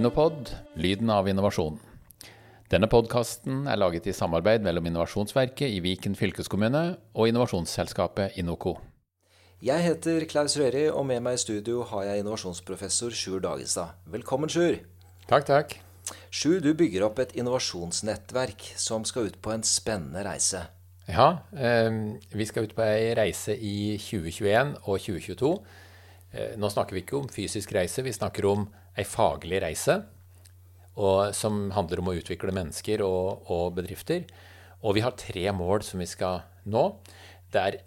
Innopod lyden av innovasjon. Denne podkasten er laget i samarbeid mellom Innovasjonsverket i Viken fylkeskommune og innovasjonsselskapet Inoco. Jeg heter Klaus Røri, og med meg i studio har jeg innovasjonsprofessor Sjur Dagestad. Velkommen, Sjur. Takk, takk. Sjur, du bygger opp et innovasjonsnettverk som skal ut på en spennende reise. Ja, eh, vi skal ut på ei reise i 2021 og 2022. Eh, nå snakker vi ikke om fysisk reise, vi snakker om ei faglig reise. Og, som handler om å utvikle mennesker og, og, bedrifter. Og vi har tre mål som vi skal nå. Det er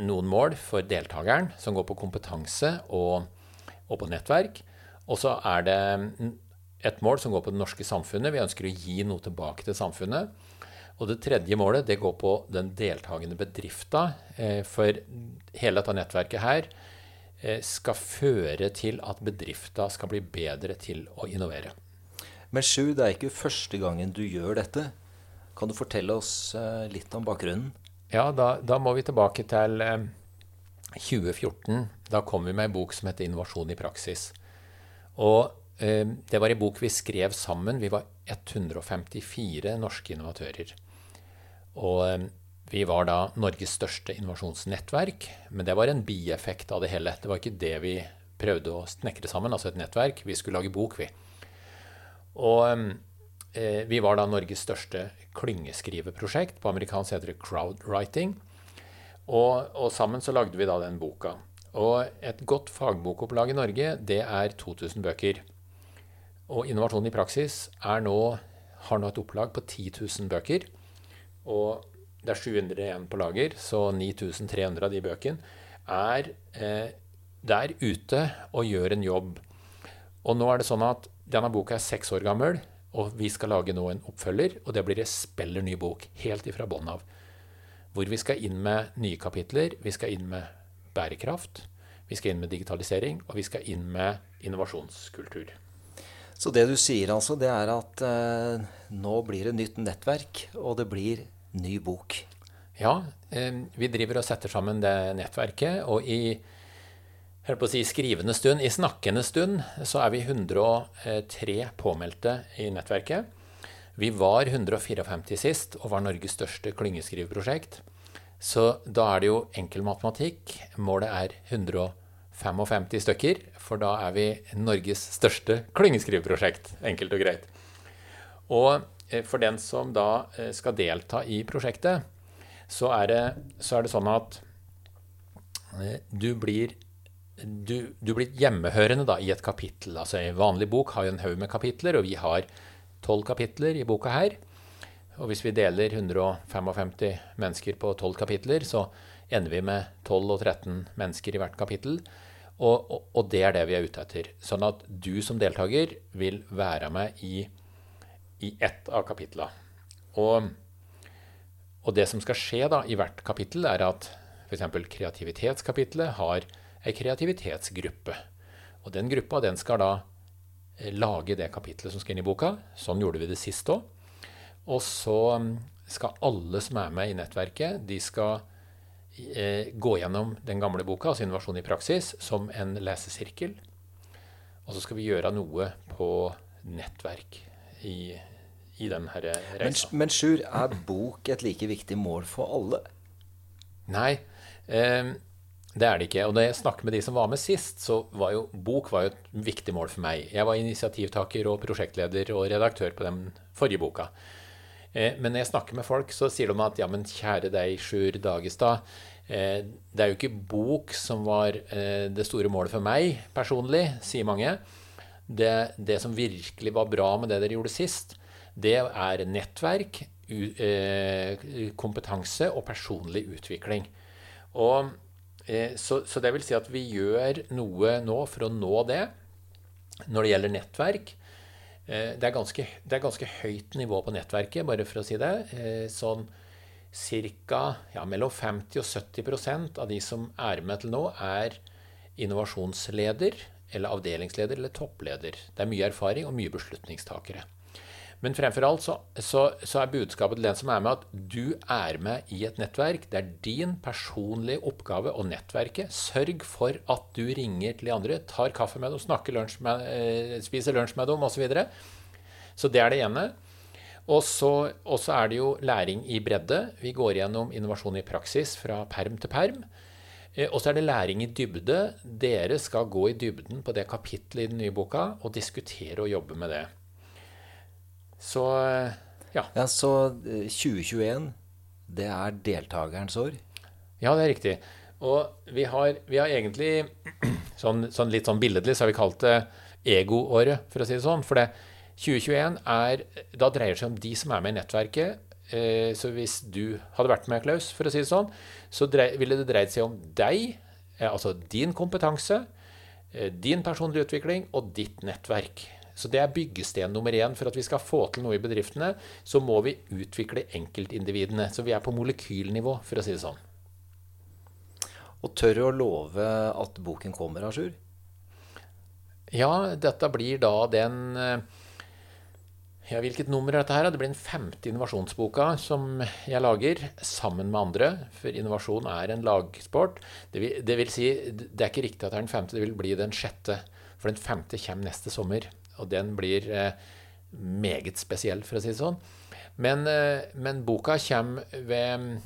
noen mål for deltakeren som går på kompetanse og, og på nettverk. Og så er det et mål som går på det norske samfunnet. Vi ønsker å gi noe tilbake til samfunnet. Og det tredje målet det går på den deltakende bedrifta. Eh, for hele dette nettverket her skal føre til at bedrifta skal bli bedre til å innovere. Men Sju, det er ikke første gangen du gjør dette. Kan du fortelle oss eh, litt om bakgrunnen? Ja, da, da må vi tilbake til 2014. Da kom vi med en bok som heter 'Innovasjon i praksis'. Og eh, det var en bok vi skrev sammen. Vi var 154 norske innovatører. Og eh, vi var da Norges største innovasjonsnettverk, men det var en bieffekt av det hele. Det var ikke det vi prøvde å snekre sammen, altså et nettverk. Vi skulle lage bok, vi. Og eh, vi var da Norges største klyngeskriveprosjekt. På amerikansk heter det crowdwriting. Og, og, sammen så lagde vi da den boka. Og et godt fagbokopplag i Norge, det er 2000 bøker. Og Innovasjon i praksis nå, har nå et opplag på 10 000 bøker. Og det er 700 igjen på lager, så 9300 av de bøkene er eh, der ute og gjør en jobb. Og nå er det sånn at denne boka er seks år gammel, og vi skal lage nå en oppfølger. Og det blir en speller ny bok, helt ifra bånn av. Hvor vi skal inn med nye kapitler. Vi skal inn med bærekraft. Vi skal inn med digitalisering, og vi skal inn med innovasjonskultur. Så det du sier altså, det er at eh, nå blir det nytt nettverk, og det blir ny bok. Ja, eh, vi driver og setter sammen det nettverket. Og i si, skrivende stund, i snakkende stund, så er vi 103 påmeldte i nettverket. Vi var 154 sist og var Norges største klyngeskriveprosjekt. Så da er det jo enkel matematikk. Målet er 155 stykker, for da er vi Norges største klyngeskriveprosjekt. Enkelt og greit. Og for den som da eh, skal delta i prosjektet, så er det, så er det sånn at eh, du blir, du, du blir hjemmehørende da, i et kapittel. Altså En vanlig bok har jo en haug med kapitler, og vi har tolv kapitler i boka her. Og hvis vi deler 155 mennesker på tolv kapitler, så ender vi med 12 og 13 mennesker i hvert kapittel. Og, og, og, det er det vi er ute etter. Sånn at du som deltaker vil være med i i ett av kapitlene. Og, og, det som skal skje da i hvert kapittel, er at f.eks. kreativitetskapitlet har ei kreativitetsgruppe. Og den gruppa den skal da eh, lage det kapitlet som skal inn i boka. Sånn gjorde vi det sist òg. Og så mm, skal alle som er med i nettverket, de skal eh, gå gjennom den gamle boka, altså Innovasjon i praksis, som en lesesirkel. Og så skal vi gjøre noe på nettverk i, i denne reisa. Men, men Sjur, er bok et like viktig mål for alle? Nei, eh, det er det ikke. Og da jeg snakket med de som var med sist, så var jo bok var jo et viktig mål for meg. Jeg var initiativtaker og prosjektleder og redaktør på den forrige boka. Eh, men når jeg snakker med folk, så sier de at ja, men kjære deg, Sjur Dagestad. Eh, det er jo ikke bok som var eh, det store målet for meg personlig, sier mange. Det, det som virkelig var bra med det dere gjorde sist, det er nettverk, eh, kompetanse og personlig utvikling. Og, eh, så, så, det vil si at vi gjør noe nå for å nå det. Når det gjelder nettverk eh, det er, ganske, det er ganske høyt nivå på nettverket, bare for å si det. Sånn ca. Ja, mellom 50 og 70% av de som er med til nå, er innovasjonsleder eller avdelingsleder eller toppleder. Det er mye erfaring og mye beslutningstakere. Men fremfor alt så, så, så, er budskapet til den som er med, at du er med i et nettverk. Det er din personlige oppgave å nettverke. Sørg for at du ringer til de andre, tar kaffe med dem, snakker lunsj med, eh, spiser lunsj med dem osv. Så, videre. så det er det ene. Og så, er det jo læring i bredde. Vi går gjennom innovasjon i praksis fra perm til perm. Eh, og så er det læring i dybde. Dere skal gå i dybden på det kapittelet i den nye boka og diskutere og jobbe med det. Så ja. ja. Så 2021, eh, det er deltakerens år? Ja, det er riktig. Og vi har, vi har egentlig sånn, sånn, litt sånn billedlig så har vi kalt det egoåret, for å si det sånn. For det 2021 er Da dreier det seg om de som er med i nettverket. Eh, så hvis du hadde vært med, Klaus, for å si det sånn, så ville det dreid seg om deg, eh, altså din kompetanse, din personlige utvikling og ditt nettverk. Så det er byggesten nummer én. For at vi skal få til noe i bedriftene, så må vi utvikle enkeltindividene. Så vi er på molekylnivå, for å si det sånn. Og tør å love at boken kommer, Asjur? Ja, dette blir da den eh, ja, Hvilket nummer er dette her? Det blir den femte innovasjonsboka som jeg lager sammen med andre. For innovasjon er en lagsport. Det vil, det vil si, det er ikke riktig at det er den femte, det vil bli den sjette. For den femte kommer neste sommer. Og den blir eh, meget spesiell, for å si det sånn. Men, eh, men boka kommer ved,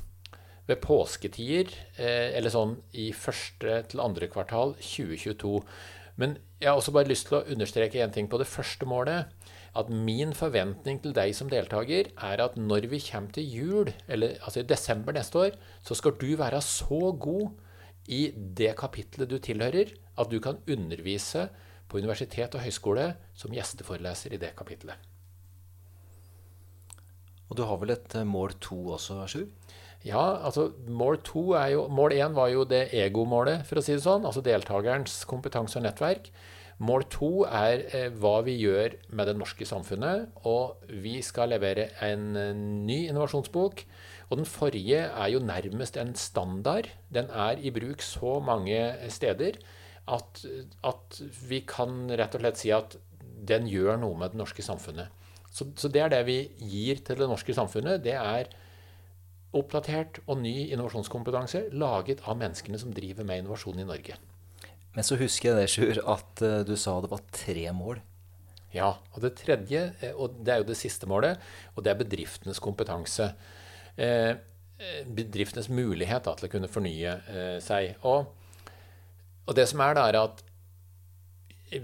ved påsketider, eh, eller sånn i første til andre kvartal 2022. Men jeg har også bare lyst til å understreke én ting på det første målet. At min forventning til deg som deltaker er at når vi kommer til jul, eller altså i desember neste år, så skal du være så god i det kapitlet du tilhører, at du kan undervise på universitet og høyskole som gjesteforeleser i det kapitlet. Og du har vel et eh, mål to også, Sjur? Ja, altså mål to er jo Mål én var jo det egomålet, for å si det sånn. Altså deltakerens kompetanse og nettverk. Mål to er eh, hva vi gjør med det norske samfunnet. Og vi skal levere en eh, ny innovasjonsbok. Og den forrige er jo nærmest en standard. Den er i bruk så mange steder at, at, vi kan rett og slett si at den gjør noe med det norske samfunnet. Så, så, det er det vi gir til det norske samfunnet. Det er oppdatert og ny innovasjonskompetanse laget av menneskene som driver med innovasjon i Norge. Men så husker jeg det, Sjur, at uh, du sa det var tre mål. Ja. Og det tredje, eh, og det er jo det siste målet, og det er bedriftenes kompetanse. Eh, eh bedriftenes mulighet da, til å kunne fornye eh, seg. Og og det som er, da, er at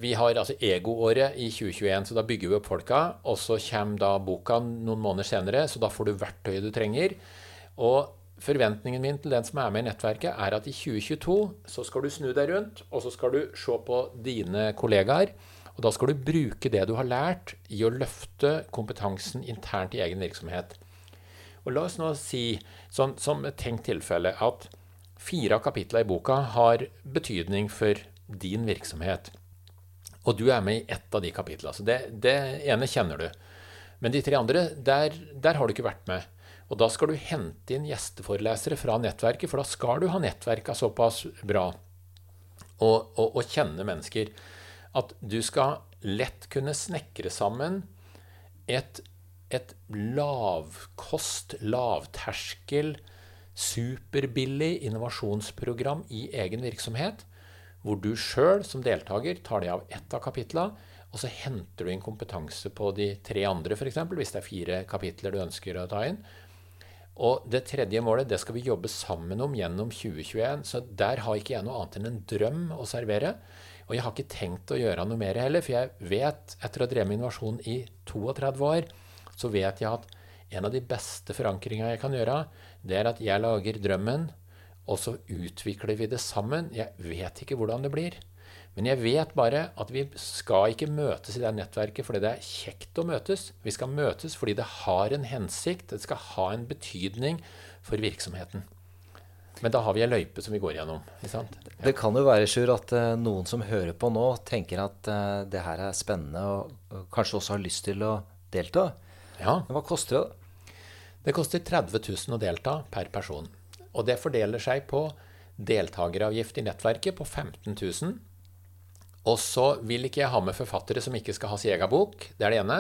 vi har altså egoåret i 2021, så da bygger vi opp folka. Og så kommer da boka noen måneder senere, så da får du verktøyet du trenger. Og forventningen min til den som er med i nettverket, er at i 2022 så skal du snu deg rundt, og så skal du se på dine kollegaer. Og da skal du bruke det du har lært, i å løfte kompetansen internt i egen virksomhet. Og la oss nå si, sånn, som et tenkt tilfelle, at Fire av kapitlene i boka har betydning for din virksomhet. Og du er med i ett av de kapitlene. Så det, det, ene kjenner du. Men de tre andre, der, der, har du ikke vært med. Og da skal du hente inn gjesteforelesere fra nettverket, for da skal du ha nettverka såpass bra og, og, og kjenne mennesker at du skal lett kunne snekre sammen et, et lavkost, lavterskel, superbillig innovasjonsprogram i egen virksomhet, hvor du sjøl som deltaker tar deg av ett av kapitlene, og så henter du inn kompetanse på de tre andre, f.eks., hvis det er fire kapitler du ønsker å ta inn. Og det tredje målet det skal vi jobbe sammen om gjennom 2021. Så der har ikke jeg noe annet enn en drøm å servere. Og jeg har ikke tenkt å gjøre noe mer heller, for jeg vet, etter å ha drevet med innovasjon i 32 år, så vet jeg at en av de beste forankringa jeg kan gjøre, det er at jeg lager drømmen, og så utvikler vi det sammen. Jeg vet ikke hvordan det blir. Men jeg vet bare at vi skal ikke møtes i det nettverket fordi det er kjekt å møtes. Vi skal møtes fordi det har en hensikt, det skal ha en betydning for virksomheten. Men da har vi ei løype som vi går gjennom. Ja. Det kan jo være Sjur, at uh, noen som hører på nå, tenker at uh, det her er spennende og, og kanskje også har lyst til å delta. Ja. Men hva koster det? Det koster 30 000 å delta per person. Og det fordeler seg på deltakeravgift i nettverket på 15 000. Og så vil ikke jeg ha med forfattere som ikke skal ha sin egen bok. Det er det ene.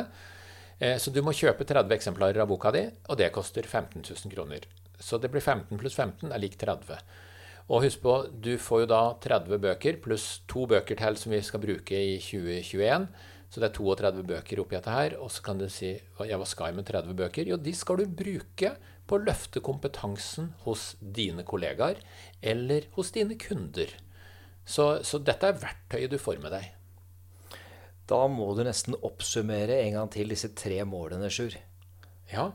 Eh, så du må kjøpe 30 eksemplarer av boka di, og det koster 15 000 kroner. Så det blir 15 pluss 15 er lik 30. Og husk på, du får jo da 30 bøker pluss to bøker til som vi skal bruke i 2021. Så det er 32 bøker oppi dette her. Og så kan du si ja, hva skal jeg med 30 bøker? Jo, de skal du bruke på å løfte kompetansen hos dine kollegaer eller hos dine kunder. Så, så dette er verktøyet du får med deg. Da må du nesten oppsummere en gang til disse tre målene, Sjur. Ja,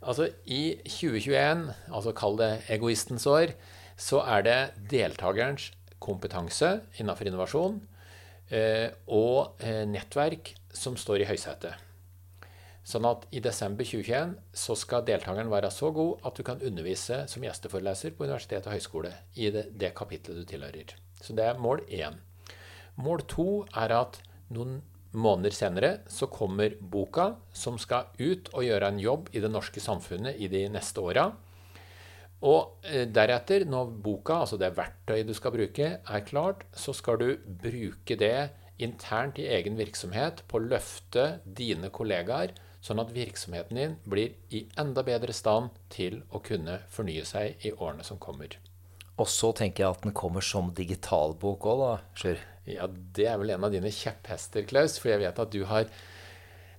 altså i 2021, altså kall det egoistens år, så er det deltakerens kompetanse innenfor innovasjon og eh, nettverk som står i høysetet. Sånn at i desember 2021 så skal deltakeren være så god at du kan undervise som gjesteforeleser på universitet og høyskole i det, det kapitlet du tilhører. Så det er mål én. Mål to er at noen måneder senere så kommer boka, som skal ut og gjøre en jobb i det norske samfunnet i de neste åra. Og eh, deretter, når boka, altså det verktøyet du skal bruke, er klart, så skal du bruke det internt i egen virksomhet på å løfte dine kollegaer, sånn at virksomheten din blir i enda bedre stand til å kunne fornye seg i årene som kommer. Og så tenker jeg at den kommer som digitalbok òg, da, Sjur? Ja, det er vel en av dine kjepphester, Klaus. For jeg vet at du har,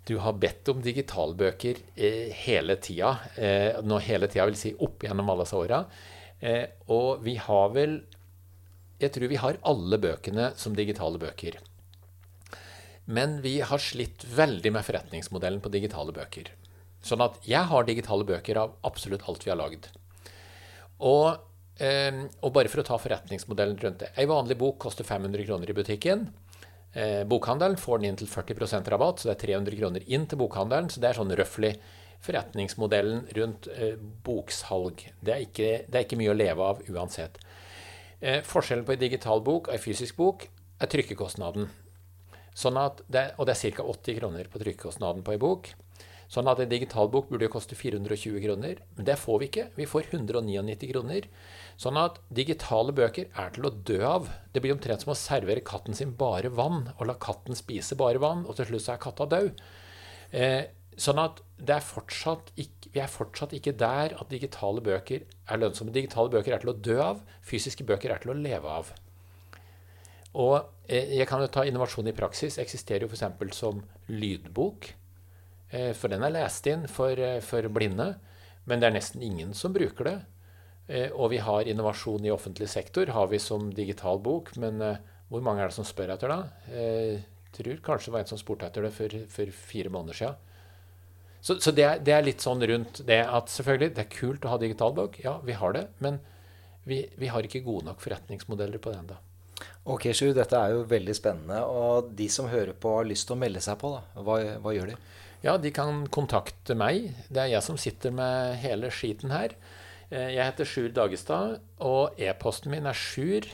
du har bedt om digitalbøker eh, hele tida. Eh, nå hele tida vil si opp gjennom alle disse åra. Eh, og vi har vel Jeg tror vi har alle bøkene som digitale bøker. Men vi har slitt veldig med forretningsmodellen på digitale bøker. Sånn at jeg har digitale bøker av absolutt alt vi har lagd. Og og bare for å ta forretningsmodellen rundt det. Ei vanlig bok koster 500 kroner i butikken. Eh, bokhandelen får den inn til 40% rabatt, så det er 300 kroner inn til bokhandelen. Så det er sånn røftlig forretningsmodellen rundt eh, boksalg. Det er, ikke, det er, ikke, mye å leve av uansett. Eh, forskjellen på en digital bok og en fysisk bok er trykkekostnaden. Sånn det, og det er ca. 80 kroner på trykkekostnaden på ei bok. Sånn at en digital bok burde koste 420 kroner. Men det får vi ikke. Vi får 199 kroner. Sånn at digitale bøker er til å dø av. Det blir omtrent som å servere katten sin bare vann, og la katten spise bare vann, og til slutt så er katta død. Eh, sånn at er ikke, vi er fortsatt ikke der at digitale bøker er lønnsomme. Digitale bøker er til å dø av, fysiske bøker er til å leve av. Og eh, jeg kan jo ta innovasjon i praksis. Eksisterer jo f.eks. som lydbok. Eh, for den er lest inn for, eh, for blinde. Men det er nesten ingen som bruker det. Eh, og vi har innovasjon i offentlig sektor, har vi som digital bok. Men hvor mange er det som spør etter det? Jeg tror kanskje det var en som spurte etter det for, for fire måneder siden. Så, så det, er, det, er, litt sånn rundt det at selvfølgelig, det er kult å ha digital bok. Ja, vi har det. Men vi, vi har ikke gode nok forretningsmodeller på det ennå. Ok, Sju, dette er jo veldig spennende. Og de som hører på, har lyst til å melde seg på. da. Hva, hva gjør de? Ja, de kan kontakte meg. Det er jeg som sitter med hele skiten her. Eh, jeg heter Sjur Dagestad, og e-posten min er sjur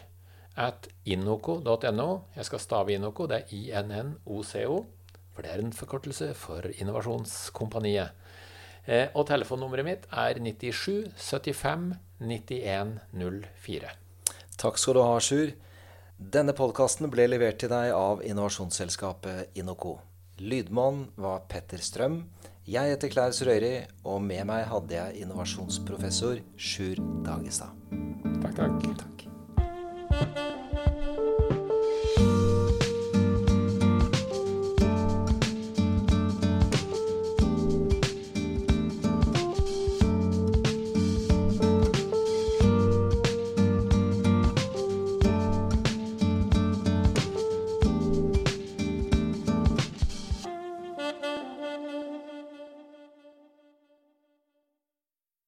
at innoco.no. Jeg skal stave Innoco. Det er INNOCO, for det er en forkortelse for Innovasjonskompaniet. Eh, og telefonnummeret mitt er 97 75 91 04. Takk skal du ha, Sjur. Denne podkasten ble levert til deg av innovasjonsselskapet Innoco. Lydmann var Petter Strøm. Jeg heter Klaus Røyri, og med meg hadde jeg innovasjonsprofessor Sjur Dagestad. Takk, takk. takk.